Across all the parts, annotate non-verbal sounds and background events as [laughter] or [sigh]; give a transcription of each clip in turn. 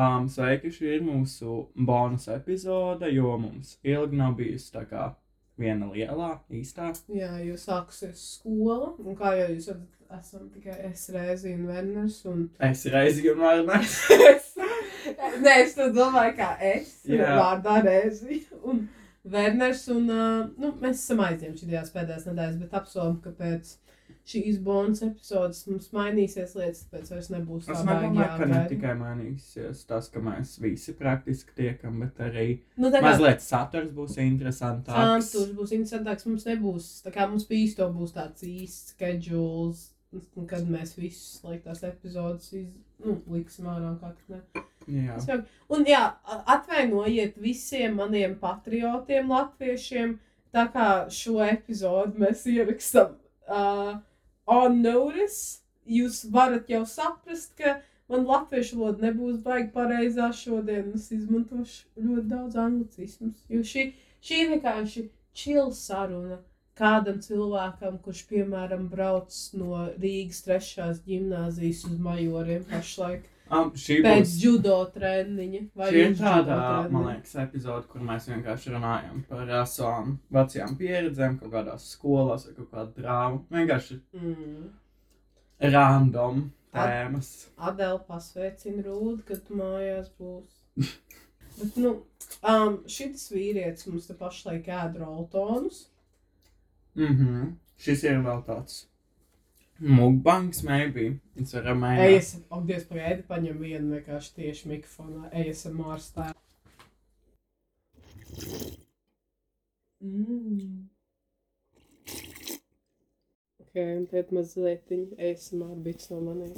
Um, sveiki, šī ir mūsu bonus epizode, jo mums ilgi nav bijusi tā kā viena lielā, īstā. Jā, jo sākusies skola, un kā jau jūs redzat, esam tikai es reizi un Verners. Un... Es reizi un Verners. [laughs] Nē, es to domāju, kā es. Jā. Vārdā reizi. Un Verners, un uh, nu, mēs esam aizņemti šajās pēdējās nedēļas, bet apsolam, ka pēc šīs bonus epizodes mums mainīsies lietas, tāpēc vairs nebūs Es tā baigi nedomāju, ka ne tikai mainīsies tas, ka mēs visi praktiski tiekam, bet arī Nu, kā mazliet saturs būs interesantāks. Santūrs būs interesantāks. Mums nebūs, tā kā mums bija īsto būs tāds īsts schedules, kad mēs visus, lai tās epizodes iz, nu, liksim ārā ne. Jā. Un jā, atvainojiet visiem maniem patriotiem latviešiem, tā kā šo epizodu mēs ierakstām uh, on notice, jūs varat jau saprast, ka man latviešu valoda nebūs baigi pareizā šodien. Es izmantošu ļoti daudz anglicismus, jo šī, šī ir vienkārši chill saruna kādam cilvēkam, kurš, piemēram, brauc no Rīgas trešās gimnāzijas uz majoriem pašlaik Um, šī pēc būs judo treniņa. vai Šī ir tāda, man liekas, epizode, kur mēs vienkārši runājam par savām vecajām pieredzēm, kaut kādās skolās vai kaut kādu drāmu. Vienkārši Mm. random tēmas. Adela pasveicina Rūdu, kad tu mājās būs. [laughs] Bet, nu, um, šis vīrietis mums te pašlaik ēd roltonus. Mhm. Šis ir vēl tāds mukbangs, maybe. Es varu mēģināt. Ejas, ak, Dievs, pagaidi, paņem vienu vienkārši tieši mikrofonā. Ar mārstā. Mm. Ok, un tad mazliet ejas mārbīts no maniem.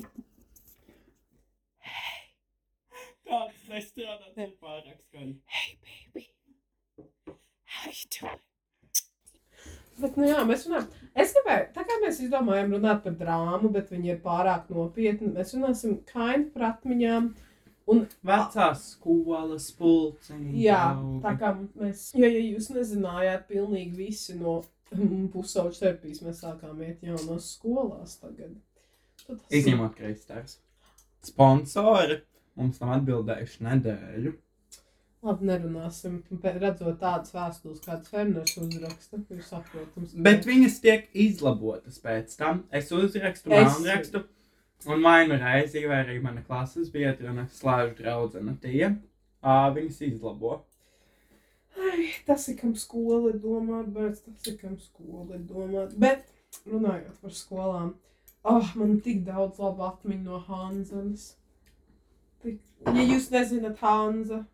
Tāds nestrādāt ir pārāk skaļi. Hey, baby. How you doing? Bet, nu jā, mēs runājam. Es gribēju, tā kā mēs izdomājam runāt par drāmu, bet viņi ir pārāk nopietni, mēs runāsim kind par atmiņām. Vecās skolas pulciņi. Jā, tā kā mēs, jo, ja jūs nezinājāt, pilnīgi visi no pusauģa terapijas mēs sākām iet jaunos skolās tagad. Izņemot kreistārs. Sponsori mums nav atbildējuši nedēļu. Labi, nerunāsim. Redzot tādas vēstules, kādas Ferners uzraksta, ir saprotams. Bet viņas tiek izlabotas pēc tam. Es uzrakstu, Es- rakstu, un vainu reizi, vai arī mana klases biedrene, slēdz draudzene tie, ā, viņas izlabo. Ai, tas ir kam skola ir domāta, bet tas ir kam skola ir domāta. Bet runājot par skolām, oh, man tik daudz labu atmiņu no Hanzenes. Tik- Ja jūs nezināt, Hanza,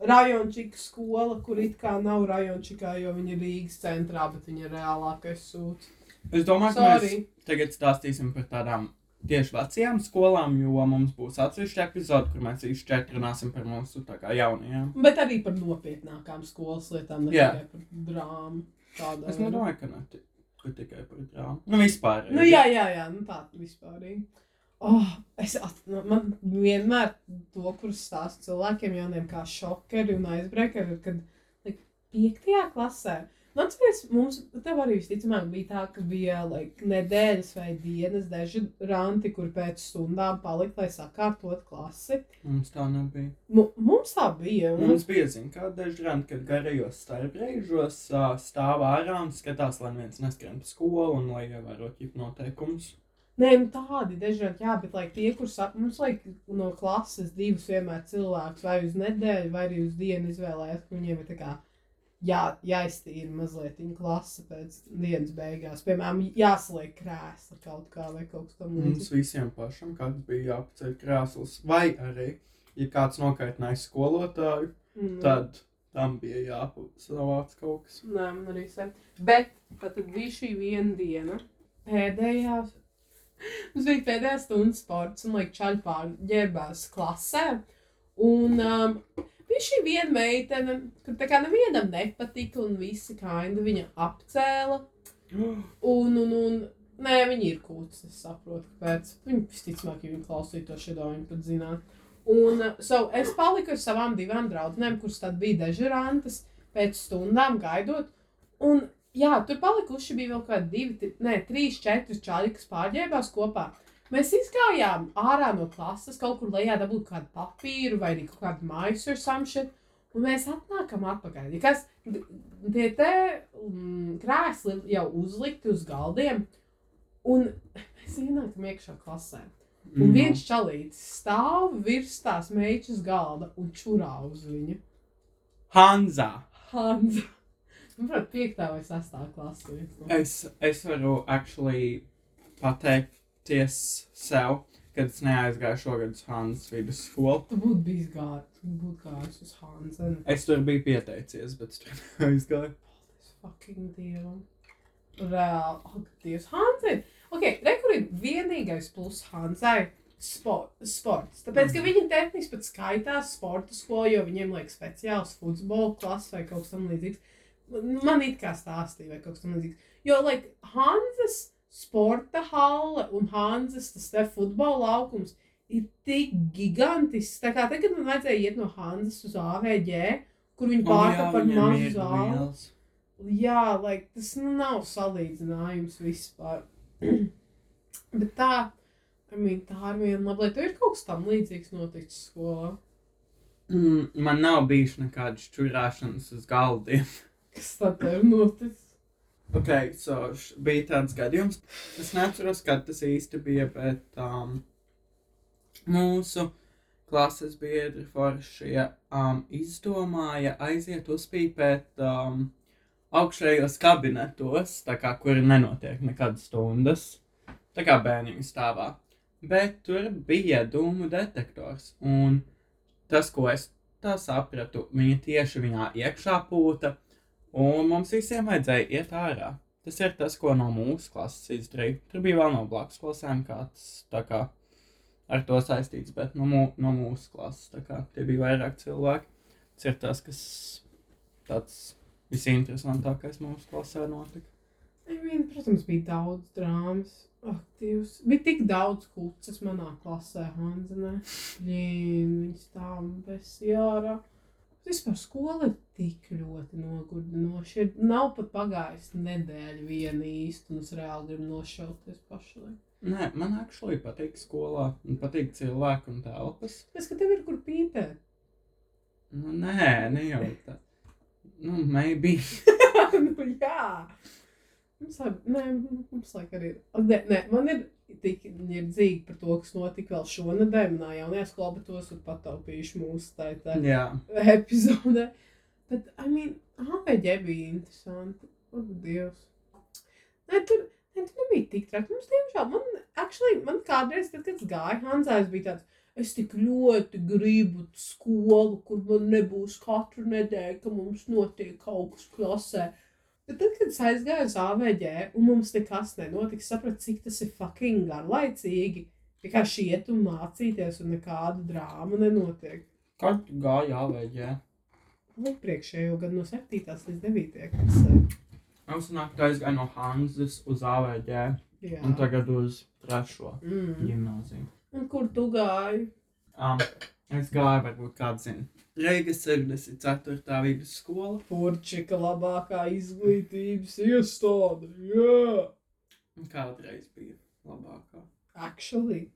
rajončika skola, kur it kā nav rajončikā, jo viņa ir Rīgas centrā, bet viņa ir reālākais sūds. Es domāju, ka mēs Sorry. tagad stāstīsim par tādām tieši vecajām skolām, jo mums būs atsevišķa epizode, kur mēs šeit runāsim par mūsu tā kā jaunajām. Bet arī par nopietnākām skolas lietām, ne Jā. tikai par drāmu. Tādā Es nedomāju, ka ne ka tikai par drāmu. Nu, vispār. Nu, jā, jā, jā, nu tā vispārīgi. Oh, es at, nu, man vienmēr to, kurus stāstu cilvēkiem, jauniem kā šokeri un aizbrekeri, kad like, piektajā klasē. Man liekas, mums tev arī visticamāk bija tā, ka bija like, nedēļas vai dienas daži ranti, kur pēc stundām palika, lai sakārtot klasi. Mums tā nebija. M mums tā bija. Un, Mums bija zina, kā dažreiz, kad garajos starpbrīžos ā, stāv ārā un skatās, lai viens neskrien pa skolu un lai ievērotu noteikumus. Nē, nu tādi dažādi, jā, bet like, tie, kurus ap- mums like, no klases divus vienmēr cilvēkus vai uz nedēļu, vai arī uz dienu izvēlējās, ka viņiem ir tā kā jā, jāiztīra mazliet viņa klase pēc dienas beigās. Piemēram, jāsaliek krēsla kaut kā vai kaut kas tam Mums visiem pašam kāds bija jāpaceļ krēsls. Vai arī, ja kāds nokaitināja skolotāju, Mm. tad tam bija jāpavāc kaut kas. Nē, man arī se. Bet tad bija šī viena diena, pēdējā. Mums bija pēdējā stunda sports, un like, čaļi pārģērbās klasē. Un um, bija šī viena meitene, kur tā kā nevienam nepatika, un visi kaini viņu apcēla. [gasps] Un, un, un nē, viņi ir kūts, es saprotu, kāpēc. Viņi visticamāk, ja viņi klausītos šādā, viņi pat zinātu. Un uh, so, es paliku ar savām divām draudzenēm, kuras tad bija dežurantes, pēc stundām gaidot. Un, jā, tur palikuši bija vēl kādi divi, ne, trīs, četri čaļi, kas pārģērbās kopā. Mēs izgājām ārā no klases, kaut kur lejā dabūt kādu papīru vai kaut kādu maisu ar samšanu. Un mēs atnākam atpakaļ. Ja kas tie te mm, krēsli jau uzlikti uz galdiem, un mēs ienākam iekšā klasē. Un viens čalītis stāv virs tās meitas galda un čurā uz viņu. Hanza. Hanza. Manuprāt, piektā vai sastā klasē. Es, es varu actually pateikties sev, kad es neaizgāju šogad uz Hanzas vidusskolu. Tu būtu bijis gājis, tu būtu gājis uz Hanzenu. Es tur biju pieteicies, bet es tur neaizgāju. Es fucking dievam. Reāli, ak, Dievs, Hanzai. Ok, rekur ir vienīgais pluss Hanzai. Sport, sports. Tāpēc, ka viņi tehniski pat skaitās sporta skolā, jo viņiem liekas speciāls futbola klases vai kaut kas tamlīdzīgs. Man- Man it kā stāstīja, vai kaut kas tamlīdzīgs. Jo, like, Hanzas sporta halle un Hanzas tas te futbola laukums ir tik gigantisks. Tā kā tagad man vajadzēja iet no Hanzas uz AVG, kur viņi pārta par mazu zāli. Jā, like, tas nu, nav salīdzinājums vispār. [clears throat] Bet tā, I mean, tā ir viena laba lieta. Tev ir kaut kas tam līdzīgs noticis skolā. Mm, man nav bijuši nekādas čurāšanas uz galdiem. [laughs] Kas tad tev noticis? Ok, so š- bija tāds gadījums. Es neatceros, kad tas īsti bija, bet um, mūsu klases biedri foršie um, izdomāja aiziet uzpīpēt um, augšējos kabinetos, tā kā kur nenotiek nekādas stundas, tā kā bērniņu stāvā. Bet tur bija dūmu detektors, un tas, ko es tā sapratu, viņa tieši viņā iekšā pūta, un mums visiem vajadzēja iet ārā. Tas ir tas, ko no mūsu klases izdarīja. Tur bija vēl no blakus klasēm kāds tā kā ar to saistīts, bet no, mū, no mūsu klases tā kā tie bija vairāk cilvēki. Tas ir tas, kas tāds visinteresantākais mūsu klasē notika. Mean, protams, bija daudz drāmas. Ak, Dievs. Bija tik daudz kucas manā klasē, Hanzenē. Viņas tā besjārā. Vispār skola ir tik ļoti nogurdinoša. Ir- Nav pat pagājis nedēļa viena īsta, un es reāli gribu nošauties pašlaik. Nē, man actually patīk skolā, man patīk cilvēki un telpas. Es, ka tev ir kur pīpēt. Nu, nē, ne jau tā. Nu, maybe. [laughs] nu, jā. Mums, nē, mums laik arī ir. Nē, nē, man ir tik nirdzīgi par to, kas notika vēl šonadēļ manā jaunajā skolā, bet tos ir pataupījuši mūsu tā, tā Jā. epizodē. Bet, I mean, APG bija interesanti. O, Dievs. Nē, tur, nē, tur nebija tik traki. Mums, diemžēl, man, actually, man kādreiz, tad, kad es gāju Hanzājs, bija tāds, es tik ļoti gribu skolu, kur man nebūs katru nedēļu, ka mums notiek kaut kas klasē. Bet tad, kad es aizgāju uz AVG un mums nekas nenotika, sapratu, cik tas ir fucking garlaicīgi. Vienkārši iet un mācīties, un nekāda drāma nenotiek. Kad tu gāji AVG? Iepriekšējo gadu no 7. līdz 9. klasē. Mums nāk, ka aizgāja no Hanzas uz AVG Jā. un tagad uz trešo Mm. gimnāziju. Un kur tu gāji? Um, es gāju, varbūt kāds zina. Reigas 64. vidusskola. Porčika labākā izglītības iestāde. Un kādreiz bija labākā. actually.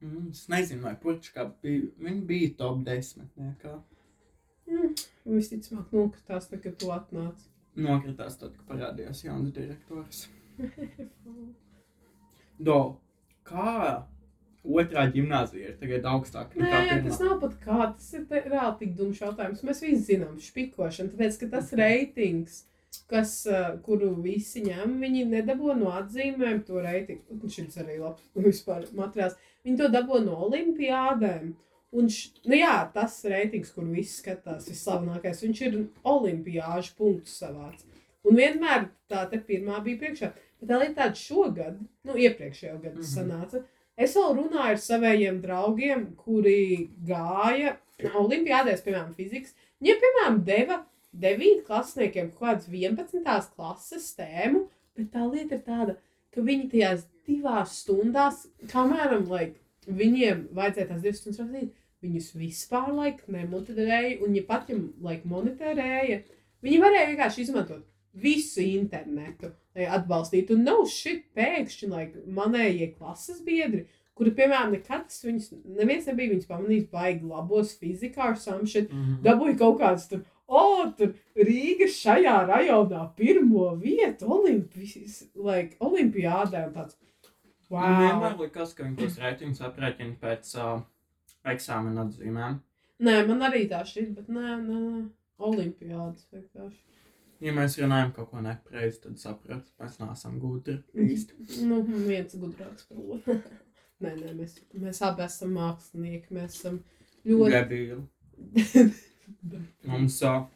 Mm, es nezinu, vai Porčikā bija. Viņa bija top 10. Nekā. Mm. Visticamāk, nokritās, tad, kad tu atnāc. Nokritās tad, kad parādījās jauns direktors. [laughs] Do, kā otrā gimnāzija ir tagad augstāka Nē, pirmā? tas nav pat kā. Tas ir te- reāli tik dums jautājums. Mēs visi zinām, špikošana. Tāpēc, ka tas reitings, kas, uh, kuru visi ņem, viņi nedabū no atzīmēm to reitingu. Un šis arī labs [laughs] vispār materiāls. Viņi to dabū no olimpiādēm. Un, š, nu jā, tas reitings, kur visi skatās, ir slavenākais. Viņš ir olimpiāžu punkts savāds. Un vienmēr tā te pirmā bija priekšā. Bet tā lieta tāda šogad, nu iepriekšējo gadu Mhm. sanāca. Es vēl runāju ar saviem draugiem, kuri gāja olimpiādēs, piemēram, fizikas. Viņiem, piemēram, deva 9 klasniekiem kaut kādas 11. klases tēmu, bet tā lieta ir tāda, ka viņi tajās divās stundās, kamēr like, viņiem vajadzēja tās divas stundas rakstīt, viņus vispār like, nemotivēja, un ja pat ja like, monitorēja, viņi varēja vienkārši izmantot visu internetu, lai atbalstītu. Un nav šī pēkšņi, like, manējie klases biedri kuri, piemēram, nekad viņus, neviens nebija viņus pamanījis baigi labos fizikā ar samšit, Mhm. dabūja kaut kāds tur, o, tur Rīga šajā rajonā pirmo vietu olimpijas, like, olimpiādē tāds, Man vienmēr wow. likās, ka viņi tos rēķinus aprēķina pēc uh, eksāmena atzīmēm. Nē, man arī tā šķiet, bet nē, nē, nē. Olimpiādas vienkārši. Ja mēs runājam kaut ko nepareizi, tad sapratu, mēs neesam gudri īsti. [laughs] Nu, viens gudrāks par otru. [laughs] nē, nē, mēs, mēs abi esam mākslinieki. Mēs esam ļoti. Debīli. [laughs] Mums, uh,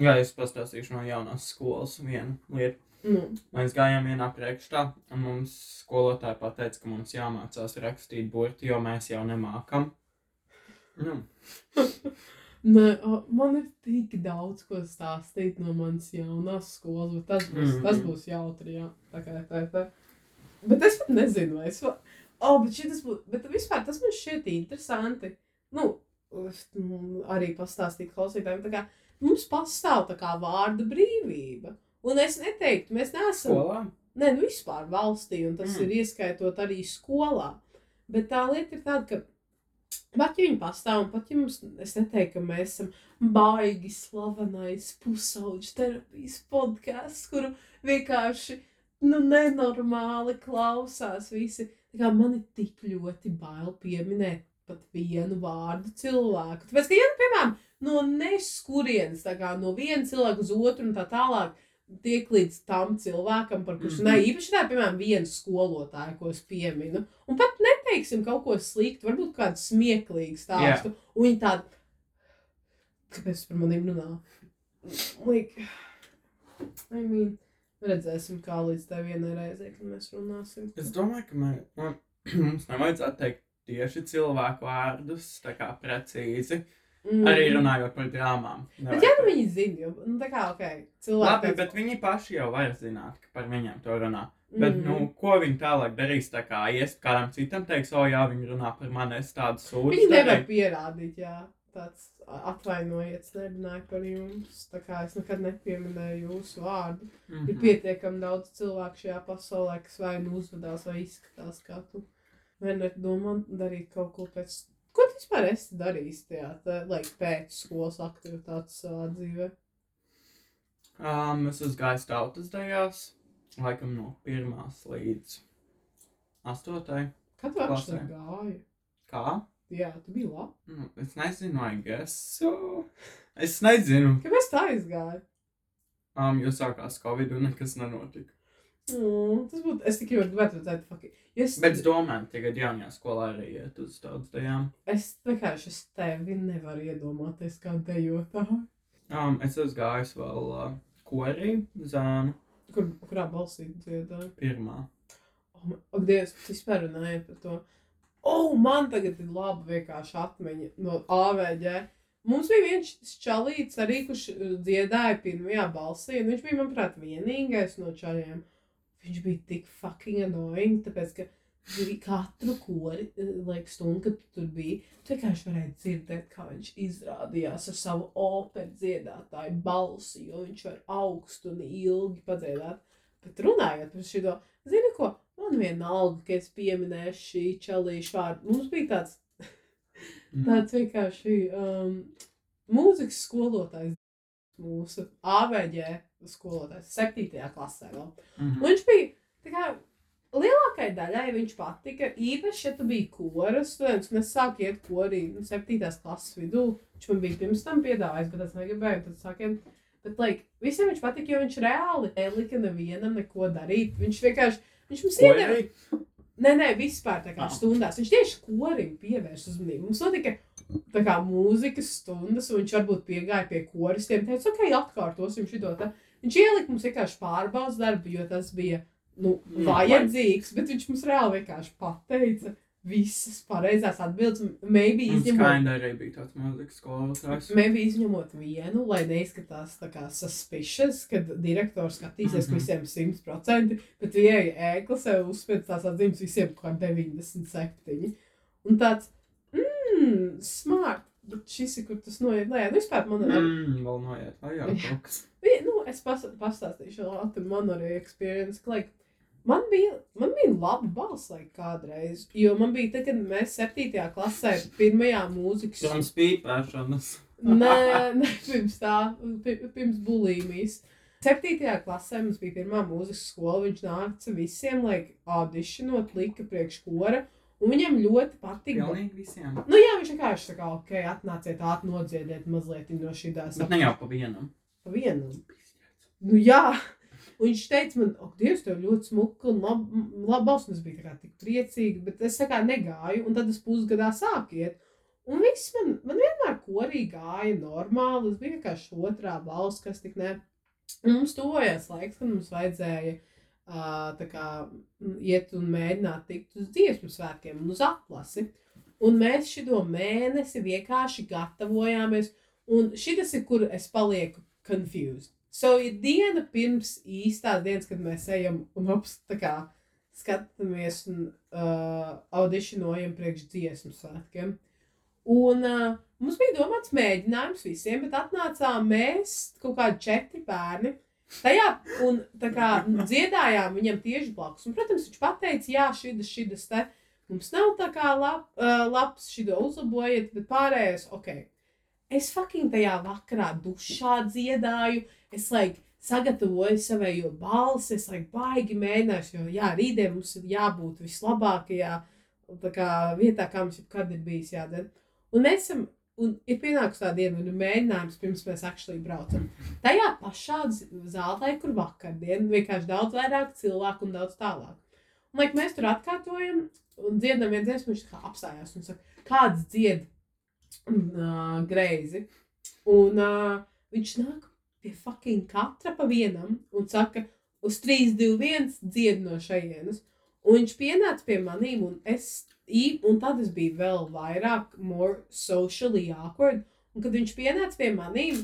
jā, es pastāstīšu no jaunās skolas vienu lietu. nu, Mēs gājām vienā priekšā, un mums skolotāja pateica, ka mums jāmācās rakstīt burti, jo mēs jau nemākam. Nu, nē, man ir tik daudz ko stāstīt no manas jaunās skolas, bet tas būs, Mhm. tas būs jautri. Jā. Tā kā tā, tā. Bet es pat nezinu, vai es. va- O, bet būs. Bet vispār tas man šķiet interesanti. Nu, nu, arī pastāstīt klausītājiem. tā kā Mums pastāv tā kā vārda brīvība. Un es neteiktu, mēs neesam. skolā. Nē, nu vispār valstī, un tas Mm. mm. ir ieskaitot arī skolā. Bet tā lieta ir tāda, ka pat ja viņi pastāv, un pat ja mums, es neteiktu, ka mēs esam baigi slavenais pusauģu terapijas podkāsts, kuru vienkārši nu, nenormāli klausās visi. Tā kā man ir tik ļoti bail pieminēt pat vienu vārdu cilvēku. Tāpēc, ka, ja, nu, piemēram, no neskurienes, tā kā no viena cilvēka uz otru un tā tālāk, tiek līdz tam cilvēkam, par kurš Mhm. ne īpaši tā, piemēram, viena skolotāja, ko es pieminu. Un pat neteiksim kaut ko sliktu, varbūt kādu smieklīgu stāstu. Un viņi tādu, kāpēc par maniem runā? Like, I mean, redzēsim, kā līdz tai vienai reizei, kad mēs runāsim. Es domāju, ka mē, nu, [clears throat] mums nevajadzētu teikt tieši cilvēku vārdus, tā kā precīzi. Mm. Arī runājot par drāmām. Bet, ja nu viņi zina, jo, nu, tā kā, ok, cilvēki. Labi, bet viņi paši jau var zināt, ka par viņiem to runā. Bet, Mhm. nu, ko viņi tālāk darīs? Tā kā ies kādam citam teiks, o, jā, viņi runā par mani, es tādu sūdzu. Viņi nevar darīju." pierādīt, jā, tāds atvainojiet, nerunāju par jums. Tā kā es nekad nepieminēju jūsu vārdu. Mhm. Ir pietiekami daudz cilvēku šajā pasaulē, kas vai nu uzvedās, vai izskatās kā tu. Ne domā darīt kaut ko pēc. Ko tu vispār esi darījis tajā, tā, like, pēc skolas aktivitātes savā dzīvē? Um, es gājis tautas dejās, laikam no pirmās līdz astotai. Kad tu Klasē. gāji? Kā? Jā, tu biji labi. Nu, es nezinu, I guess. So. Es nezinu. Kāpēc tā aizgāja? Um, jo sākās Covid un nekas nenotika. Mm, tas būtu, es tikai gribētu redzēt, fuck. Ja es, Bet es domāju, tagad jaunajā skolā arī iet uz tautas dejām. es vienkārši es tevi nevaru iedomāties kā dejotāju. Um, es esmu gājis vēl uh, korī, zānu, Kur, kurā balsī dziedāja? pirmā. Oh, ak, Dievs, tu vispār runāji par to. Oh, man tagad ir laba vienkārši atmiņa no AVG. Mums bija viens čalīts arī, kurš uh, dziedāja pirmajā balsī, un viņš bija, manuprāt, vienīgais no čaļiem. Viņš bija tik fucking annoying, tāpēc, ka katru kori, uh, like, stundu, kad tu tur biji, tu vienkārši varēji dzirdēt, kā viņš izrādījās ar savu operu dziedātāju balsi, jo viņš var augstu un ilgi padziedāt. Bet runājot par šo, zini ko, man vienalga, ka es pieminēšu šī čalīša vārdu. Mums bija tāds, Mm. tāds vienkārši um, mūzikas skolotājs, mūsu AVG skolotājs, 7. klasē vēl. Mhm. Un viņš bija, tā kā, lielākai daļai viņš patika, īpaši, ja tu biji koras students, un es sāku iet korī, nu, 7. klases vidū, viņš man bija pirms tam piedāvājis, bet es negribēju, tad sākiem, bet, like, visiem viņš patika, jo viņš reāli nelika nevienam neko darīt, viņš vienkārši, viņš mums iedeva? Nē, nē, vispār tā kā Ah. stundās. Viņš tieši korim pievērš uzmanību. Mums notika tā kā mūzikas stundas, un viņš varbūt piegāja pie koristiem. Teica, ok, atkārtosim šo te. Viņš ielika mums vienkārši pārbaudas darbu, jo tas bija nu, vajadzīgs, bet viņš mums reāli vienkārši pateica visas pareizās atbildes. Maybe izņemot, kinda arī bija tāds mūzikas skolotājs. maybe izņemot vienu, lai neizskatās tā kā suspicious, kad direktors skatīsies, Mhm. ka visiem 100%, bet vienai ēklasē uzspēc tās atzīmes visiem kā 97. Un tāds, mmm, smart. Bet šis ir, kur tas noiet lejā. Nu, vispār man ir. Mm, vēl noiet, vai jā, Jā. kaut [laughs] kas. Nu, es pas, pastāstīšu ātri man arī experience. Like, Man bija, man bija laba balss, kādreiz. Jo man bija, tad, kad mēs 7. klasē, pirmajā mūzikas Pirms pīpēšanas. Nē, ne, pirms tā, pi- pirms bulīmijas. Septītajā klasē mums bija pirmā mūzikas skola. Viņš nāca visiem, lai auditionot, lika priekš kora. Un viņam ļoti patika. Pilnīgi visiem. Nu, jā, viņš vienkārši tā kā, ok, atnāciet, atnodziediet mazliet no šī tās Bet ne jau pa vienam. pa vienam. Nu, jā. Un viņš teica, man, ak, Dievs, tev ļoti smuka un laba lab balss. Es biju tā kā tik priecīga, bet es tā kā negāju. Un tad es pusgadā sāku iet. Un viss man, man vienmēr korī gāja normāli. Es biju vienkārši otrā balss, kas tik ne. Un mums tuvojās laiks, kad mums vajadzēja uh, kā iet un mēģināt tikt uz dziesmu svētkiem un uz atlasi. Un mēs šo mēnesi vienkārši gatavojāmies. Un šis ir, kur es palieku confused. So ir diena pirms īstās dienas, kad mēs ejam un tā kā skatāmies un uh, auditionojam priekš dziesmu svētkiem. Un uh, mums bija domāts mēģinājums visiem, bet atnācām mēs, kaut kādi četri bērni. Tajā un tā kā dziedājām viņam tieši blakus. Un, protams, viņš pateica, jā, šis, šis te mums nav tā kā lab, uh, labs, šito uzlabojiet, bet pārējais, ok. Es fucking tajā vakarā dušā dziedāju, es like, sagatavoju savējo balsi, es like, baigi mēģināšu, jo jā, rītdien mums ir jābūt vislabākajā kā, vietā, kā mums jebkad ir bijis jādara. Un mēs esam, un ir pienākusi tā diena, un ir mēģinājums pirms mēs actually braucam. Tajā pašā zālē, kur vakardien, vienkārši daudz vairāk cilvēku un daudz tālāk. Un, like, mēs tur atkārtojam un dziedam viens dziesmu, viņš kā apstājās un saka, kāds dzied [clears throat] uh, greizi. Un uh, viņš nāk pie fucking katra pa vienam un saka, uz 3, 2, 1 dzied no šejienes. Un viņš pienāca pie maniem, un, es, un tad es biju vēl vairāk, more socially awkward. Un kad viņš pienāca pie maniem,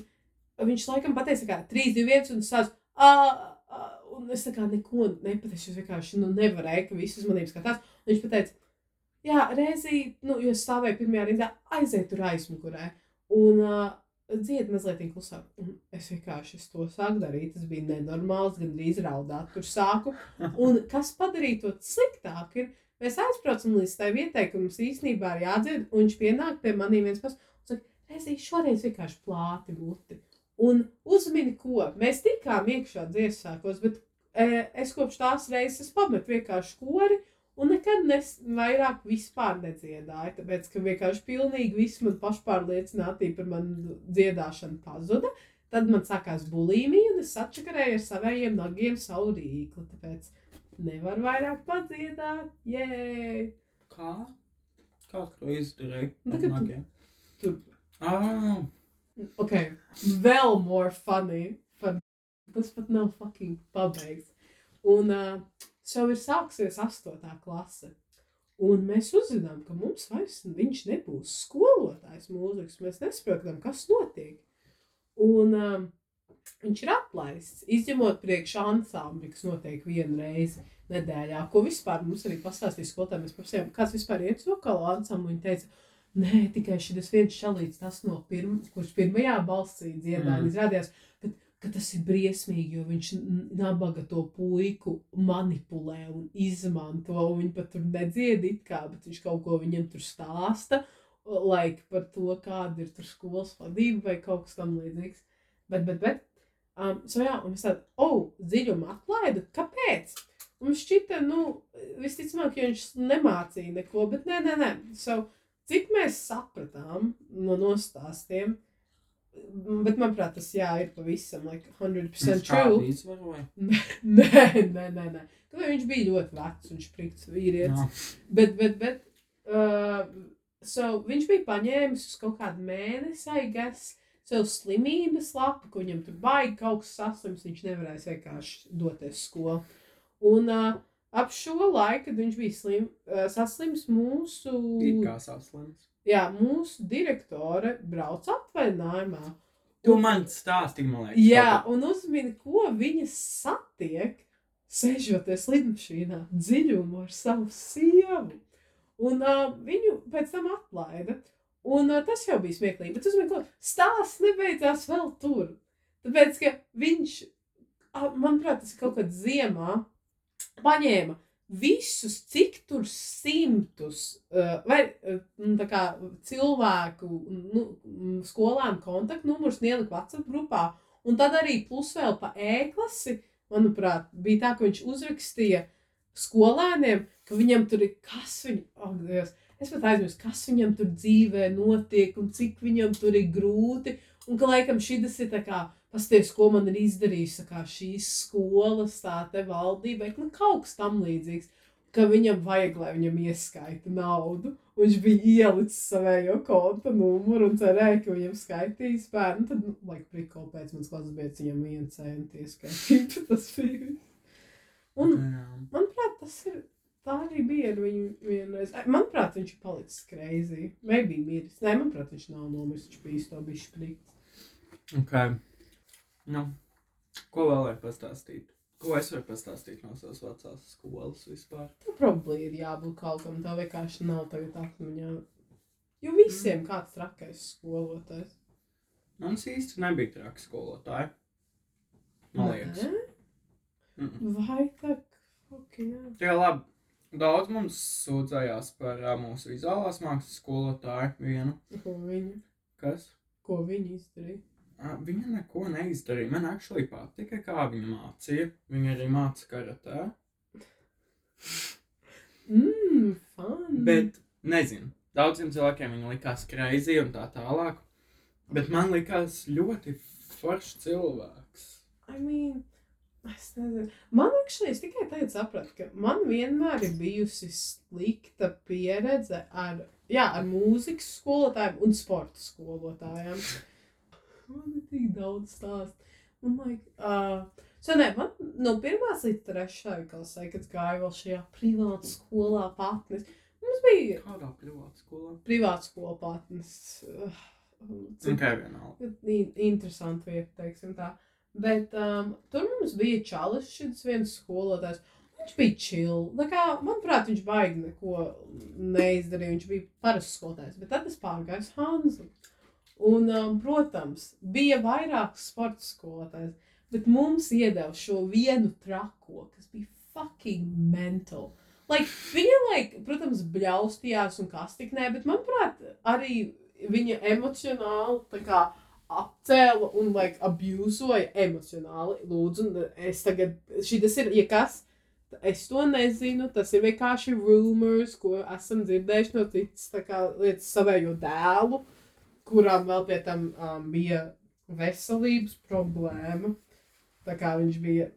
viņš laikam pateica, ka 3, 2, 1 un sāc. Uh, uh, un es tā kā neko nepateicu, es vienkārši nu, nevarēju, ka visi uz maniem skatās. Un viņš pateica, jā, reizi, nu, jo es stāvēju pirmajā rindā, aiziet tur aizmugurē. Un uh, dzied mazliet klusāk. Un es vienkārši es to sāku darīt. Tas bija nenormāls, gandrīz raudāt. Tur sāku. Un kas padarīja to sliktāk, ir, mēs aizbraucam līdz tai vietai, ka mums īstenībā ir jādzied. Un viņš pienāk pie maniem viens pats saka, reizē šoreiz vienkārši plāti muti. Un uzmini, ko mēs tikām iekšā dziesmākos, bet e, es kopš tās reizes pametu vienkārši kori. Un nekad nes, vairāk vispār nedziedāju, tāpēc, ka vienkārši pilnīgi viss man pašpārliecinātība par manu dziedāšanu pazuda. Tad man sākās bulīmija, un es atšakarēju ar saviem nagiem savu rīkli. Tāpēc nevar vairāk padziedāt. Jē! Kā? Kā to izdarīja? Nu, tagad tur. Ah, Ok, vēl more funny. Fun. Tas pat nav fucking pabeigts. Un uh, jau ir sāksies astotā klase. Un mēs uzzinām, ka mums vairs viņš nebūs skolotājs mūzikas. Mēs nesaprotam, kas notiek. Un um, viņš ir atlaists, izņemot priekšā ansambli, kas notiek vienu reizi nedēļā. Ko vispār mums arī pastāstīja skolotājiem. Prasījām, kāds vispār ir vokāla ansambli. Viņi teica, nē, tikai šis viens šalīts, tas no pirm, kurš pirmajā balsī dziedāja. Mm. Izrādījās, ka, ka tas ir briesmīgi, jo viņš nabaga to puiku manipulē un izmanto. Un viņi pat tur nedzied kā, bet viņš kaut ko viņam tur stāsta. Like, par to, kāda ir tur skolas vadība vai kaut kas tam līdzīgs. Bet, bet, bet, um, so jā, un es tādu, oh, dziļumu atlaidu, kāpēc? Un šķita, nu, visticamāk, jo viņš nemācīja neko, bet nē, nē, nē. So, cik mēs sapratām no nostāstiem, bet manuprāt, tas jā, ir pavisam, like, 100% true. [laughs] Nē, nē, nē, nē. Nu, viņš bija ļoti vecs un sprigts vīrietis. Jā. Bet, bet, bet uh, so, viņš bija paņēmis uz kaut kādu mēnesi, guess, sev slimības lapu, ka viņam tur baigi kaut kas saslims, viņš nevarēs vienkārši doties skolā. Un uh, ap šo laiku, kad viņš bija slim, uh, saslims, mūsu, It kā saslims. Jā, mūsu direktore brauc atvaļinājumā. Tu man stāstīji, man liekas. Jā, kaut un uzmini, ko viņa satiek, sēžoties lidmašīnā dziļumā ar savu sievu. Un uh, viņu pēc tam atlaida. Un uh, tas jau bija smieklīgi. Bet uzmini, ko stāsts nebeidzās vēl tur. Tāpēc, ka viņš, uh, manuprāt, tas ir kaut kad ziemā. paņēma visus, cik tur simtus uh, vai uh, kā cilvēku nu, skolēnu kontaktnumurus ielika WhatsApp grupā. Un tad arī plus vēl pa e-klasi, manuprāt, bija tā, ka viņš uzrakstīja skolēniem, ka viņam tur ir kas viņa, oh, Dievs, es pat aizmirsu, kas viņam tur dzīvē notiek un cik viņam tur ir grūti. Un ka laikam šis ir tā kā pasties, ko man ir izdarījis kā šīs skolas, tā te valdība, nu, kaut kas tam līdzīgs. Ka viņam vajag, lai viņam ieskaita naudu. Viņš bija ielicis savējo konta numuru un cerēja, ka viņam skaitīs bērnu. Tad, nu, laik, prikol pēc manas klases beidz viņam vienu centu ieskaitīt. [laughs] Tas bija. Un, Jā. manuprāt, tas ir. Tā arī bija ar viņu vienreiz. Manuprāt, viņš ir palicis greizi. Vai bija miris? Nē, manuprāt, viņš nav nomiris. Viņš bija īstenībā bijis sprīgs. Ok. Nu, ko vēl var pastāstīt? Ko es varu pastāstīt no savas vecās skolas vispār? Tev probably ir jābūt kaut kam tā vienkārši nav tagad atmiņā. Jo visiem mm. kāds trakais skolotājs. Mums īsti nebija traki skolotāji. Man liekas. Mm -mm. Vai tā? Hell. Jā, labi. Daudz mums sūdzējās par uh, mūsu vizuālās mākslas skolotāju vienu. Ko viņa, Kas? ko viņa izdarīja? Viņa neko neizdarīja. Man actually patika, kā viņa mācīja. Viņa arī māca karatē. Mmm, fun. Bet, nezinu, daudziem cilvēkiem viņa likās greizi un tā tālāk. Bet man likās ļoti foršs cilvēks. I mean, es nezinu. Man actually, es tikai tagad sapratu, ka man vienmēr ir bijusi slikta pieredze ar, jā, ar mūzikas skolotājiem un sporta skolotājiem. Man ir tik daudz stāstu. Un, like, uh, so, nē, man no pirmās līdz trešajai klasē, kad gāju vēl šajā privātu skolā patnis, mums bija Kādā privātā skolā? privāta skola patnis. Uh, Tikai vienalga. in- interesanti vieta, teiksim tā. Bet um, tur mums bija čalis, šis viens skolotājs. Viņš bija Kā, manuprāt, viņš baigi neko neizdarīja. Viņš bija parasts skolotājs. Bet tad es pārgāju uz Hanzu. Un, um, protams, bija vairākas sporta skolotājas. Bet mums iedeva šo vienu trako, kas bija fucking mental. Like, viņa, like, protams, bļaustījās un kas tik nē, bet, manuprāt, arī viņa emocionāli kā apcēla un, like, abūzoja emocionāli. Lūdzu, es tagad, šis ir, ja kas, es to nezinu, tas ir vienkārši rumors, ko esam dzirdējuši no citas, lietas savējo dēlu, kurām vēl pie tam um, bija veselības problēma. Tā kā viņš bija,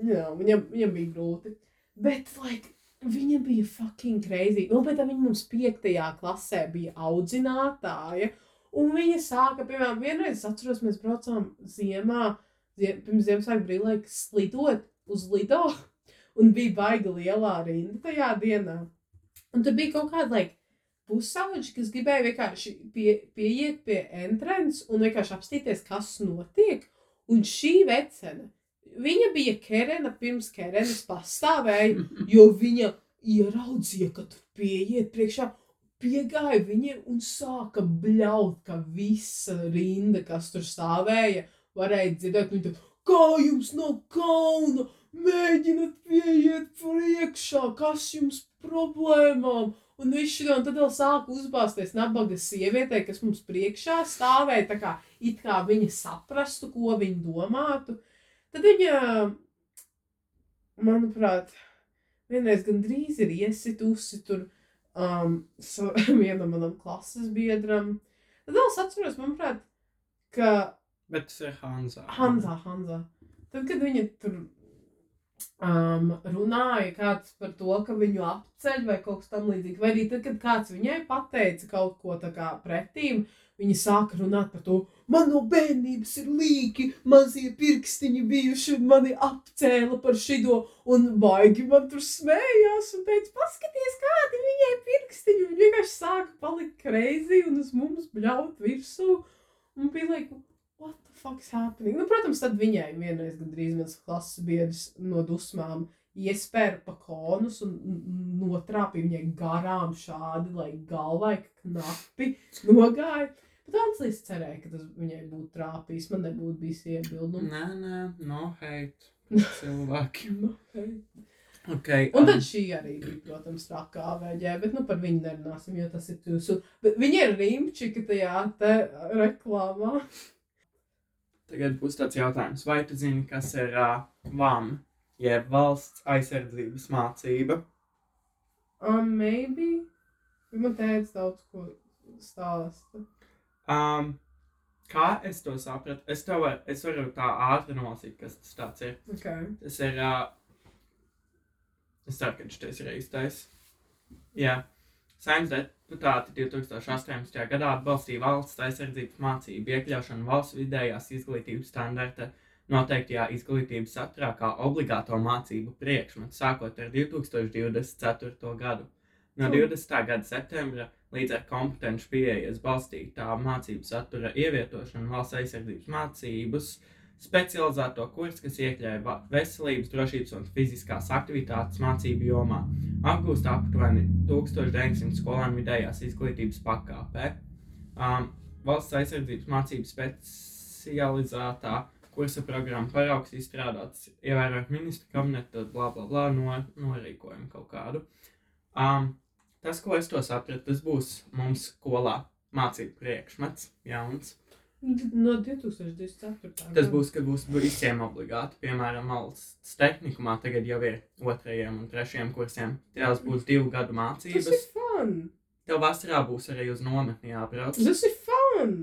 jā, viņam, viņam bija grūti. Bet, like, viņa bija fucking crazy. Un pēc tam viņa mums piektajā klasē bija audzinātāja. Un viņa sāka, piemēram, vienreiz es atceros, mēs braucām ziemā, ziem, pirms Ziemassvētku brīvlaika slidot uz Lido. Un bija baigi lielā rinda tajā dienā. Un tur bija kaut kāda, like, pusauģi, kas gribēja vienkārši pie, pieiet pie entrants un vienkārši apstīties, kas notiek. Un šī vecene, viņa bija Kerena pirms Kerenas pastāvēja, [laughs] jo viņa ieraudzīja, ka tur pieiet priekšā. Piegāja viņa un sāka bļaut, ka visa rinda, kas tur stāvēja, varēja dzirdēt, viņa tā, kā jums nav kauna, mēģināt pieiet priekšā, kas jums problēmām? Un viņš šodien tad vēl sāka uzbāzties nabaga sievietei, kas mums priekšā stāvēja, tā kā it kā viņa saprastu, ko viņa domātu. Tad viņa, manuprāt, vienreiz gandrīz ir iesitusi tur um, [laughs] vienam manam klases biedram. Tad vēl es atceros, manuprāt, ka Bet tas ir Hanza. Hanza, Hanza. Tad, kad viņa tur um, runāja kāds par to, ka viņu apceļ vai kaut kas tamlīdzīgs, vai arī tad, kad kāds viņai pateica kaut ko tā kā pretīm, viņa sāka runāt par to, man no bērnības ir līki, mazie pirkstiņi bijuši un mani apcēla par šido, un baigi man tur smējās un teica, paskaties, kādi viņai pirkstiņi, un vienkārši sāka palikt crazy un uz mums bļaut virsū, un bija like, the fuck's happening? Nu, protams, tad viņai vienreiz gandrīz mans klases biedrs no dusmām iespēra pa konus un notrāpīja viņai garām šādi, lai galvai knapi nogāja. Bet Anslīs cerēja, ka tas viņai būtu trāpījis, man nebūtu bijis iebildumu. Nē, nē, no hate. Cilvēki. Nu, hei. Okay, Un um, tad šī arī bija, protams, trakā vēģē, bet nu par viņu nerunāsim, jo tas ir tūsu. Bet viņi ir rīmčiki tajā te reklāmā. Tagad būs tāds jautājums, vai tu zini, kas ir uh, VAM, jeb valsts aizsardzības mācība? Um, maybe. Man teica daudz ko stāsta. Um, kā es to sapratu? Es, to var, es varu tā ātri nolasīt, kas tas tāds ir. Okay. Tas ir. Uh, es ceru, ka šis ir īstais. Jā, saimnes deputāti 2018. gadā atbalstīja valsts aizsardzības mācību iekļaušanu valsts vidējās izglītības standarta noteiktajā izglītības saturā kā obligāto mācību priekšmetu, sākot ar 2024. gadu. No Hmm. 20. gada septembra līdz ar kompetenci pieejas balstītā mācību satura ievietošanu valsts aizsardzības mācības specializēto kursu, kas iekļauj veselības, drošības un fiziskās aktivitātes mācību jomā. Apgūst aptuveni 1900 skolēnu vidējās izglītības pakāpē. Um, valsts aizsardzības mācību specializētā kursa programma paraugs izstrādāts, ievērojot ministra kabineta, bla, bla, bla, no, norīkojumu kaut kādu. Um, tas, ko es to sapratu, tas būs mums skolā mācību priekšmets, jauns. No 2024. Tas būs, kad būs visiem obligāti. Piemēram, valsts tehnikumā tagad jau ir otrajiem un trešajiem kursiem. Tās būs divu gadu Tas mācības. ir fun! Tev vasarā būs arī uz nometni jābrauc. Tas ir fun!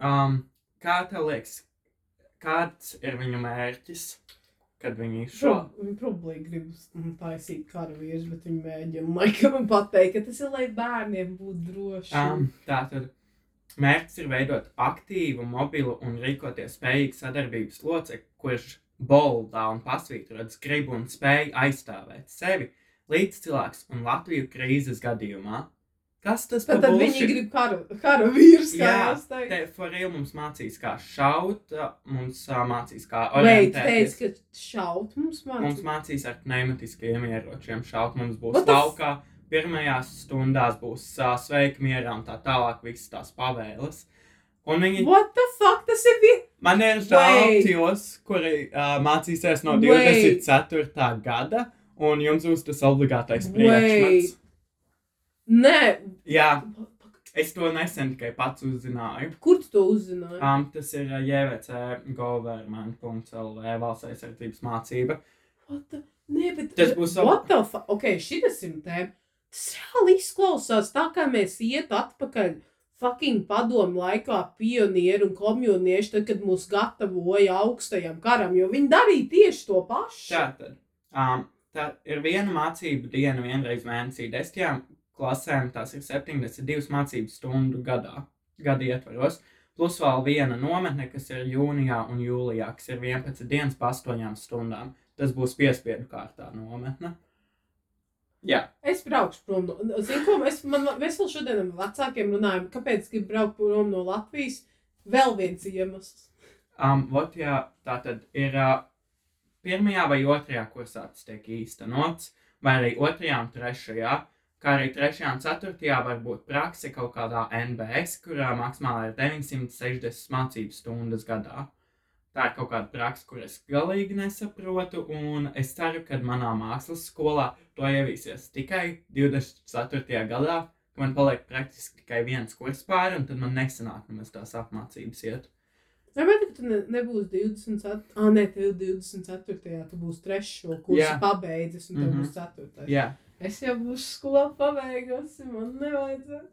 Um, kā tev liekas, kāds ir viņu mērķis, kad viņi šo? Pro, viņi problēma grib taisīt karavīrus, bet viņi mēģina laikam pateikt, ka tas ir, lai bērniem būtu droši. Um, tātad mērķis ir veidot aktīvu, mobilu un rīkoties spējīgu sadarbības locekli, kurš boldā un pasvītrots grib un spēj aizstāvēt sevi, līdzcilvēks un Latviju krīzes gadījumā. Kas tas par tad viņi grib karu, karavīrus, kā Jā, jūs teikt. Te Forīl mums mācīs, kā šaut, mums mācīs, kā Veit, orientēties. teica, ka šaut mums Mums mācīt. mācīs ar pneimatiskiem ieročiem šaut, mums būs the f- taukā, pirmajās stundās būs uh, sveiki mierā un tā tālāk visas tās pavēles. Un viņi, What the fuck, tas ir vien... man ir žēl Wait. tos, kuri uh, mācīsies no Wait. 24. gada, un jums būs tas obligātais Wait. priekšmets. Nē, Jā, es to nesen tikai pats uzzināju. kur tu to uzzināji? Um, tas ir uh, JVC government.lv valsts aizsardzības mācība. What the... Nē, bet... Tas būs What the fuck? Ok, šitas ir tēma. Tas reāli izklausās tā, kā mēs iet atpakaļ fucking padomu laikā pionieri un komjunieši, tad, kad mūs gatavoja augstajam karam, jo viņi darīja tieši to pašu. Tātad, um, tā ir viena mācību diena vienreiz mēnesī. Desmitajām klasēm tās ir 72 mācību stundu gadā, gada ietvaros. Plus vēl viena nometne, kas ir jūnijā un jūlijā, kas ir 11 dienas pa 8 stundām. Tas būs piespiedu kārtā nometne. Jā, Es braukšu prom no. Ko mēs, vēl šodien ar vecākiem runājam, kāpēc gribu braukt prom no Latvijas. Vēl viens iemesls. um, vot, jā tā tad ir uh, pirmajā vai otrajā kursā tas tiek īstenots, vai arī otrajā un trešajā. Kā arī trešajā un ceturtajā var būt prakse kaut kādā NBS, kurā maksimāli ir 960 mācību stundas gadā. Tā ir kaut kāda praksa, kur es galīgi nesaprotu, un es ceru, ka manā mākslas skolā to ievīsies tikai 24. gadā, ka man paliek praktiski tikai viens kurs pāri, un tad man nesanāk nemaz tās apmācības iet. Vai bet tu ne, nebūsi 24. Ah, nē, tev 24. tu būsi trešo kursu Jā. pabeidzis, un tev Mhm. būs 4. Jā. Es jau būšu skolā pabeigusi, man nevajadzētu.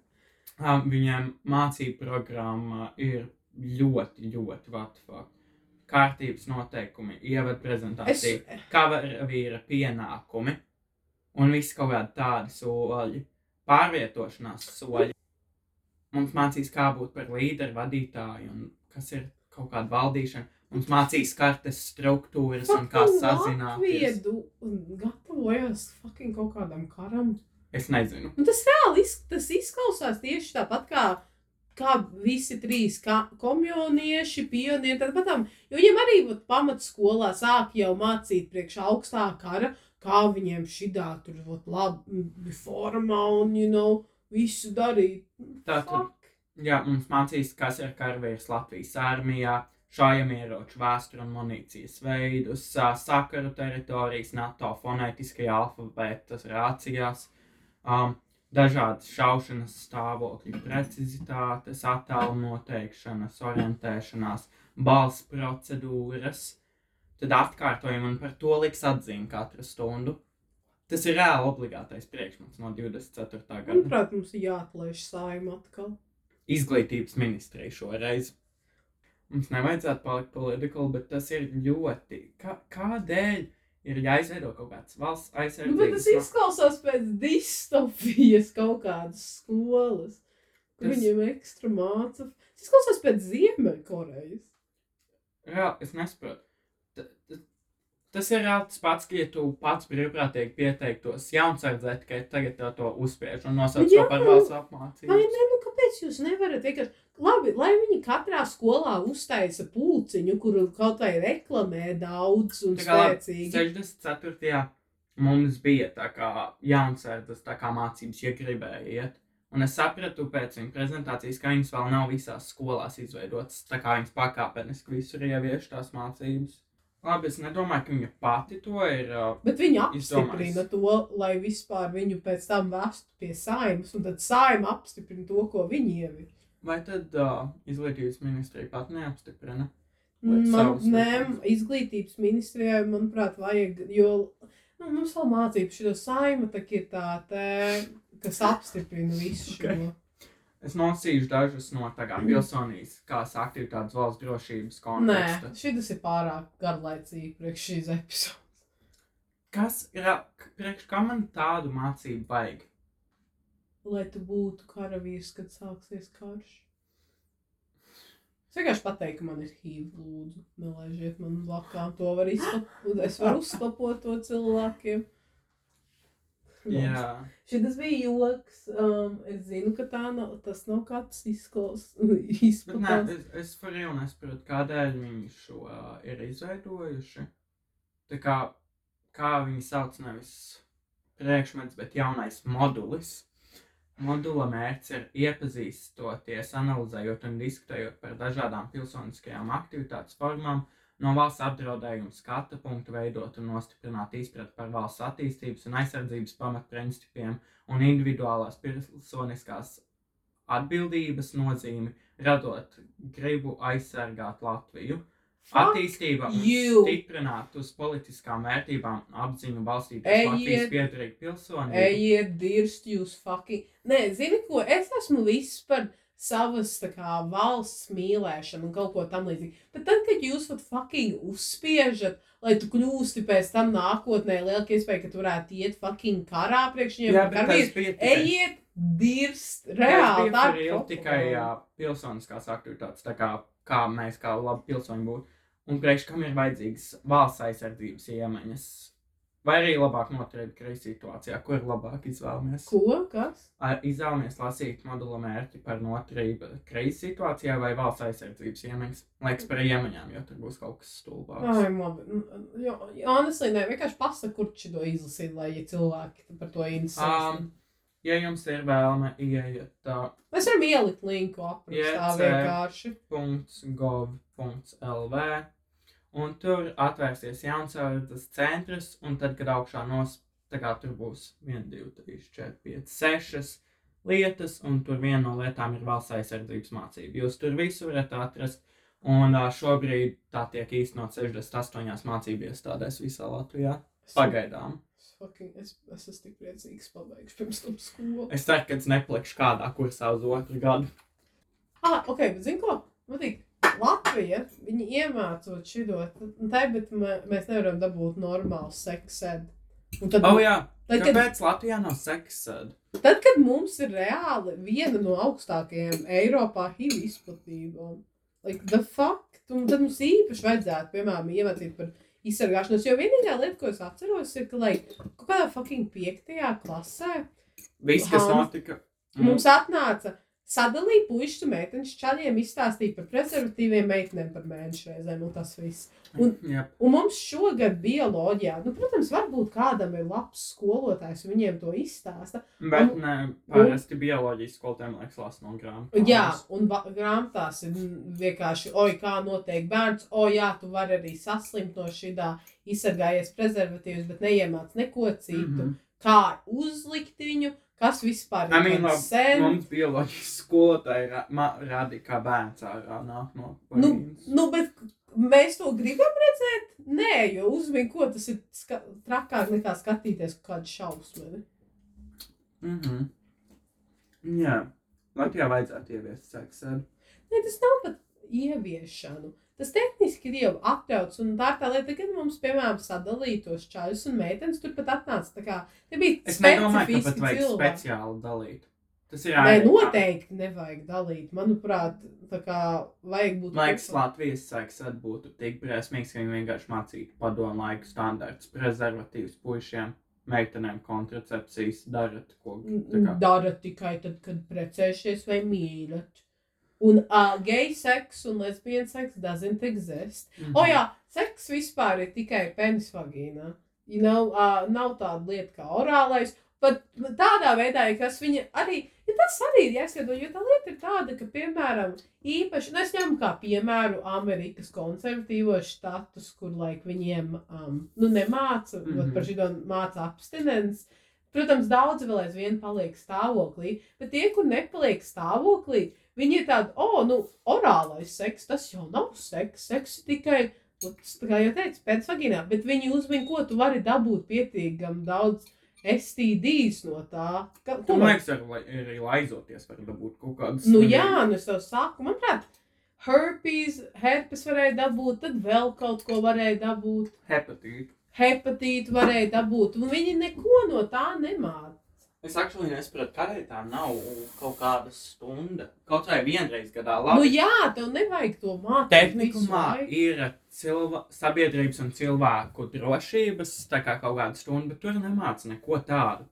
Um, viņiem mācību programma ir ļoti, ļoti vatfa. Kārtības noteikumi, ievada Es, prezentācija, karavīra pienākumi un viss kaut kādi tādi soļi, pārvietošanās soļi. Mums mācīs, kā būt par līderu, vadītāju un kas ir kaut kāda valdīšana. Mums mācīs kartes struktūras un kā sazināties. Latviedu gatavojas fucking kaut kādam karam. Es nezinu. Un tas reāli iz, tas izklausās tieši tāpat kā, kā visi trīs komjunieši, pionieri. Tāpat, tam, jo viņiem arī vat, pamatskolā sāk jau mācīt priekš augstā kara, kā viņiem šitā tur vat, labi formā un, you know, visu darīt. Tātad. Jā, mums mācīs, kas ir karavīrs Latvijas armijā, šājamieroču vēsturi un munīcijas veidus, sakaru teritorijas, NATO fonētiskajā alfabētas rācijās, um, dažādas šaušanas stāvokļu precizitātes, attēlu noteikšanas, orientēšanās, balss procedūras. Tad atkārtojam un par to liks atzīmi katru stundu. Tas ir reāli obligātais priekšmets no 24. gada. Manuprāt, mums ir jāatlaiž saima atkal. Izglītības ministrija šoreiz. Mums nevajadzētu palikt political, bet tas ir ļoti. Kā, kādēļ ir jāizveido kaut kāds valsts Nu, bet aizsardzības? tas izklausās pēc distopijas kaut kādas skolas, kur Tas- viņiem ekstra māca. Tas izklausās pēc Ziemeļkorejas. Jā, es nesaprotu. Ta- ta- Tas ir tas pats, ka ja tu pats brīvprātīgi pieteiktos jaunsardzē, tikai tagad tev to uzspiež un nosauc to par valsts Vai apmācību. ne? Nu, kāpēc jūs nevarat vienkārši. Labi, lai viņi katrā skolā uztaisa pulciņu, kuru kaut vai reklamē daudz un spēcīgi. 64. mums bija tā kā jaunsardzes tā kā mācības, ja gribēja iet. Un es sapratu pēc viņa prezentācijas, ka viņas vēl nav visās skolās izveidotas. Tā kā viņas pakāpeniski visur ievieš tās mācības. Labi, es nedomāju, ka viņa pati to ir. Uh, Bet viņi Izdomājis. apstiprina to, lai vispār viņu pēc tam vestu pie saimas, un tad saima apstiprina to, ko viņi ievieš. vai tad uh, izglītības ministrija pat neapstiprina? Man, nē, izglītības ministrijai, manuprāt, vajag, jo nu, mums vēl mācību šo saima tā ir tā, te, kas apstiprina visu [laughs] šo. Es nosīšu dažus no tā kā pilsonīs, kā aktivitātes valsts drošības Nē, konteksta. šis ir pārāk garlaicīgi priekš šīs epizodes. Kas ir, priekš kā man tādu mācību vajag? Lai tu būtu karavīrs, kad sāksies karš. Es vienkārši pateiktu, ka man ir HIV, lūdzu, nelaižiet man blakām. To var izslapot. Es varu uzslapot to cilvēkiem. Jā, [laughs] Šis bija joks. Um, es zinu, ka tā nav, tas nav kāds izklaus, bet [laughs] nē, izplatās. es, es par jau nesaprotu, kādēļ viņi šo uh, ir izveidojuši. Tā kā, kā viņi sauc nevis priekšmets, bet jaunais modulis. Modula mērķis ir iepazīstoties, analizējot un diskutējot par dažādām pilsoniskajām aktivitātes formām, no valsts apdraudējuma skata punktu veidot un nostiprināt izpratni par valsts attīstības un aizsardzības pamatprincipiem un individuālās pilsoniskās atbildības nozīmi, radot gribu aizsargāt Latviju. Fuck Attīstība you. stiprināt uz politiskām vērtībām apziņu balstītas Ejiet. Latvijas piedarīgi pilsonību. Ejiet, dirst jūs fucking. Nē, zini ko? Es esmu viss par savas kā valsts mīlēšanu un kaut ko tam līdzīgu. Bet tad, kad jūs pat fucking uzspiežat, lai tu kļūsti pēc tam nākotnē, lielāka iespēja, ka tu varētu iet fucking karā priekš viņiem. Bija tikai- Ejiet, dirst, reāli. tā ir tikai jā, pilsoniskās aktivitātes, tā kā, kā mēs kā labi pilsoņi būtu. Un priekš kam ir vajadzīgas valsts aizsardzības iemaņas? Vai arī labāk noturēt krīzes situācijā, kur labāk izvēlamies? Ko? Kas? Ar- Izvēlamies lasīt modula mērķi par noturību krīzes situācijā vai valsts aizsardzības iemaņas. Liekas par iemaņām, jo tur būs kaut kas stulbāks. Ai, labi. Jo, honestly, ne, vienkārši pasaka, kur šito izlasīt, lai ja cilvēki par to interesēs. Um, ja jums ir vēlme, ieiet uh, Mēs varam ielikt linku aprakstā vienkārši. .gov.lv un tur atvērsies jaunsardzes centrs, un tad, kad augšā nos, tā kā tur būs 1, 2, 3, 4, 5, 6 lietas, un tur viena no lietām ir valsts aizsardzības mācība. Jūs tur visu varat atrast, un šobrīd tā tiek īstenot 68 mācību iestādēs visā Latvijā. Pagaidām. Fucking, es, es esmu tik priecīgs, pabeigšu pirms tam skolu. Es ceru, ka es neplikšu kādā kursā uz otru gadu. Ah, ok, bet zini ko? Man tik Latvija, viņi iemācot šito, te, bet mē, mēs nevaram dabūt normālu seksu. Un tad, Oh, jā, tad, kad, kāpēc Latvijā nav seksa? tad, kad mums ir reāli viena no augstākajām Eiropā HIV izplatībām, like, the fuck, un tad mums īpaši vajadzētu, piemēram, iemācīt par izsargāšanos, jo vienīgā lieta, ko es atceros, ir, ka, like, kaut kādā fucking piektajā klasē Viss, kas notika. Mums atnāca sadalīja puikas un meitenes. Čaļiem izstāstīja par prezervatīviem, meitenēm par mēnešu reizēm, un tas viss. Un- Jā, Un mums šogad bioloģijā, nu, protams, varbūt kādam ir labs skolotājs, viņiem to izstāsta. bet Un- nē, parasti bioloģijas skolotājiem liekas lasa no grāmatas. Jā, un grāmatās ir vienkārši, oi, kā notiek bērns, o, jā, tu vari arī saslimt no šī tā, izsargājies prezervatīvus, bet neiemāc neko citu. Mm -hmm. Kā uzlikt viņu, kas vispār I mean, ir labi, sen. Mums bioloģijas skolotāji ra rādīja, kā bērns ārā nāk no Nu, vagīnas. nu, bet mēs to gribam redzēt? Nē, jo uzmini, ko tas ir ska trakāk nekā skatīties kādu šausmu. Mhm. Jā, Latvijā vajadzētu ieviest seksu. Nē, tas nav pat ieviešanu. Tas tehniski ir jau atļauts, un tā ir tā lieta, kad mums, piemēram, sadalīja tos čaļus un meitenes, tur pat atnāca tā kā, te bija Es nedomāju, ka pat vajag cilvēki. speciāli dalīt. Tas ir ārēji. noteikti nevajag dalīt. Manuprāt, tā kā vajag būt. Laiks Latvijas seksa būtu tik briesmīgs, ka viņi vienkārši mācītu padomu laiku standarts, prezervatīvs puišiem, meitenēm kontracepcijas, darat ko. tā kā. Dara tikai tad, kad precējušies vai mīlat. Un uh, gay seks un lesbian seks doesn't exist. Mhm. O jā, seks vispār ir tikai penis vagīnā. You know, uh, nav tāda lieta kā orālais. Bet tādā veidā, kas viņa arī, ja tas arī ir jāskato, jo tā lieta ir tāda, ka, piemēram, īpaši, nu es ņemu kā piemēru Amerikas konservatīvos štatus, kur, laik, viņiem, um, nu, nemāca, mm. -hmm. par šito māca abstinence. Protams, daudzi vēl aizvien paliek stāvoklī, bet tie, kur nepaliek stāvoklī, viņi ir tādi, o, oh, nu, orālais seks, tas jau nav seks, seks tikai, nu, kā jau teicu, pēc vagīnā, bet viņi uzmin, ko tu vari dabūt pietiekam daudz STDs no tā. Ka, ko Man liekas, lai- arī laizoties var dabūt kaut kādus. Nu jā, nu es tev saku, manuprāt, herpes, herpes varēja dabūt, tad vēl kaut ko varēja dabūt, Hepatīti. Hepatītu varēja dabūt, un viņi neko no tā nemāca. Es actually nesaprotu, kādēļ tā nav kaut kāda stunda. Kaut vai vienreiz gadā. Nu Labi, jā, tev nevajag to mācīt. Tehnikumā ir cilvē, sabiedrības un cilvēku drošības tā kā kaut kāda stunda, bet tur nemāca neko tādu.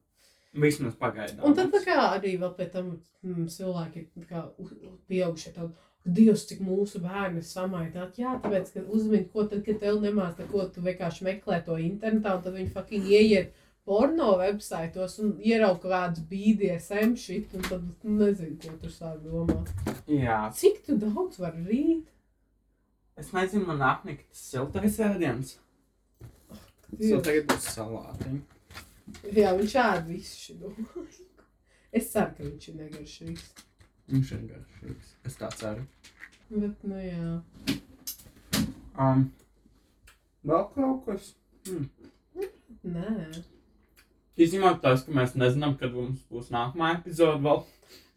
Vismaz pagaidām. Un tad kā arī vēl pēc tam mm, cilvēki tā kā u- u- pieaugušie tādi. Dievs, cik mūsu bērni samaitāti. Jā, tāpēc, ka uzmini, ko tad, kad tev nemāc, ko tu vienkārši meklē to internetā, un tad viņi fucking ieiet porno websaitos un ierauga kādus BDSM šit, un tad nu, nezinu, ko tur sāk domāt. Jā, Cik tu daudz var rīt? es nezinu, man apnika tas siltais ēdiens. So tagad būs salātiņa. Jā, viņš ēd visu šo. Es ceru, ka viņš ir negaršīgs. Viņš ir garšīgs. Es tā ceru. Bet, nu jā. Um, vēl kaut kas? Hmm. Nē. Izņemot tās, ka mēs nezinām, kad mums būs nākamā epizode vēl.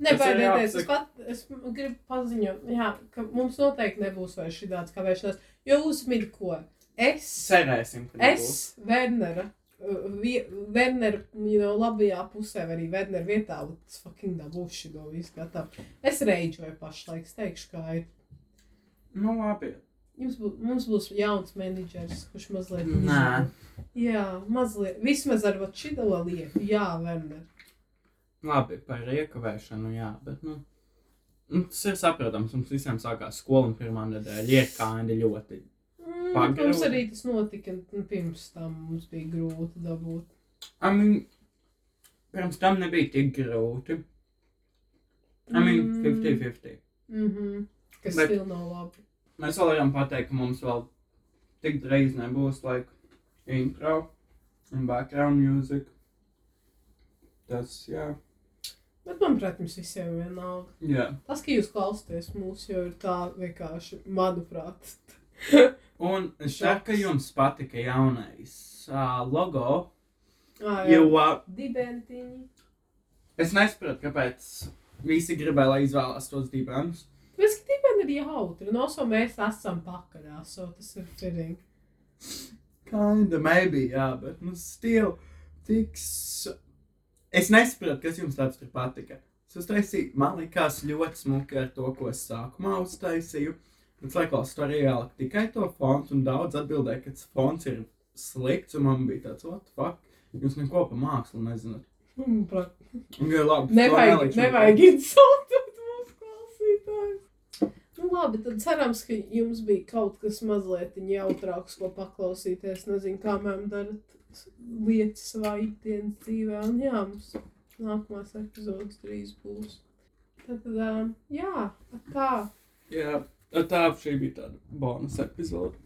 Nebaidieties, es pat es gribu paziņot, jā, ka mums noteikti nebūs vairs šī tāds kavēšanās, jo uzmini ko. Es, Cerēsim, ka es Wernera, Wernera, you know, labajā pusē, vai arī Wernera vietā, tas fucking dabūšu šo visu gatavu. Es reidžoju pašlaik, es teikšu, kā ir. Nu, labi. Jums būs, mums būs jauns menedžers, kurš mazliet. Nē. Jā, mazliet, vismaz ar šito lietu, jā, Werner. Labi, par iekavēšanu, jā, bet, nu, nu tas ir saprotams. Mums visiem sākās skola un pirmā nedēļa ir kādi ļoti. Mm, Pagrūti. mums arī tas notika, un pirms tam mums bija grūti dabūt. I mean, pirms tam nebija tik grūti. I mean, Mm. 50-50. Mhm. Kas Bet- vēl nav labi. Mēs vēl varam pateikt, ka mums vēl tik drīz nebūs, like, intro un background music. Tas, jā. Bet, manuprāt, jums visiem ir vienalga. Jā. Tas, ka jūs klausāties mūsu, jau ir tā vienkārši, manuprāt. Un es ceru, ka jums patika jaunais uh, logo, Ah, jo uh, Dibentiņi. es nesaprotu, kāpēc visi gribēja, lai izvēlās tos dibenus. Mēs gribam ir jautri, un also mēs esam pakaļā, so tas ir fitting. Kinda, maybe, jā, bet, nu, still, tiks. Es nesaprotu, kas jums tāds tur patika. Es uztaisīju, man likās ļoti smuki ar to, ko es sākumā uztaisīju. Es laikos tur ieliku tikai to fontu, un daudz atbildēja, ka tas fonts ir slikts, un man bija tāds, what the fuck, jūs neko par mākslu nezināt. Manuprāt, Un, ja labi, to nevajag, nevajag insultēt mūsu labi, tad cerams, ka jums bija kaut kas mazliet jautrāks, ko paklausīties. Nezinu, kā mēm darat lietas savā ikdienas dzīvē. Un jā, mums nākamās epizodes drīz būs. Tad, tad um, jā, tā. Jā, tā šī bija tāda bonus epizode.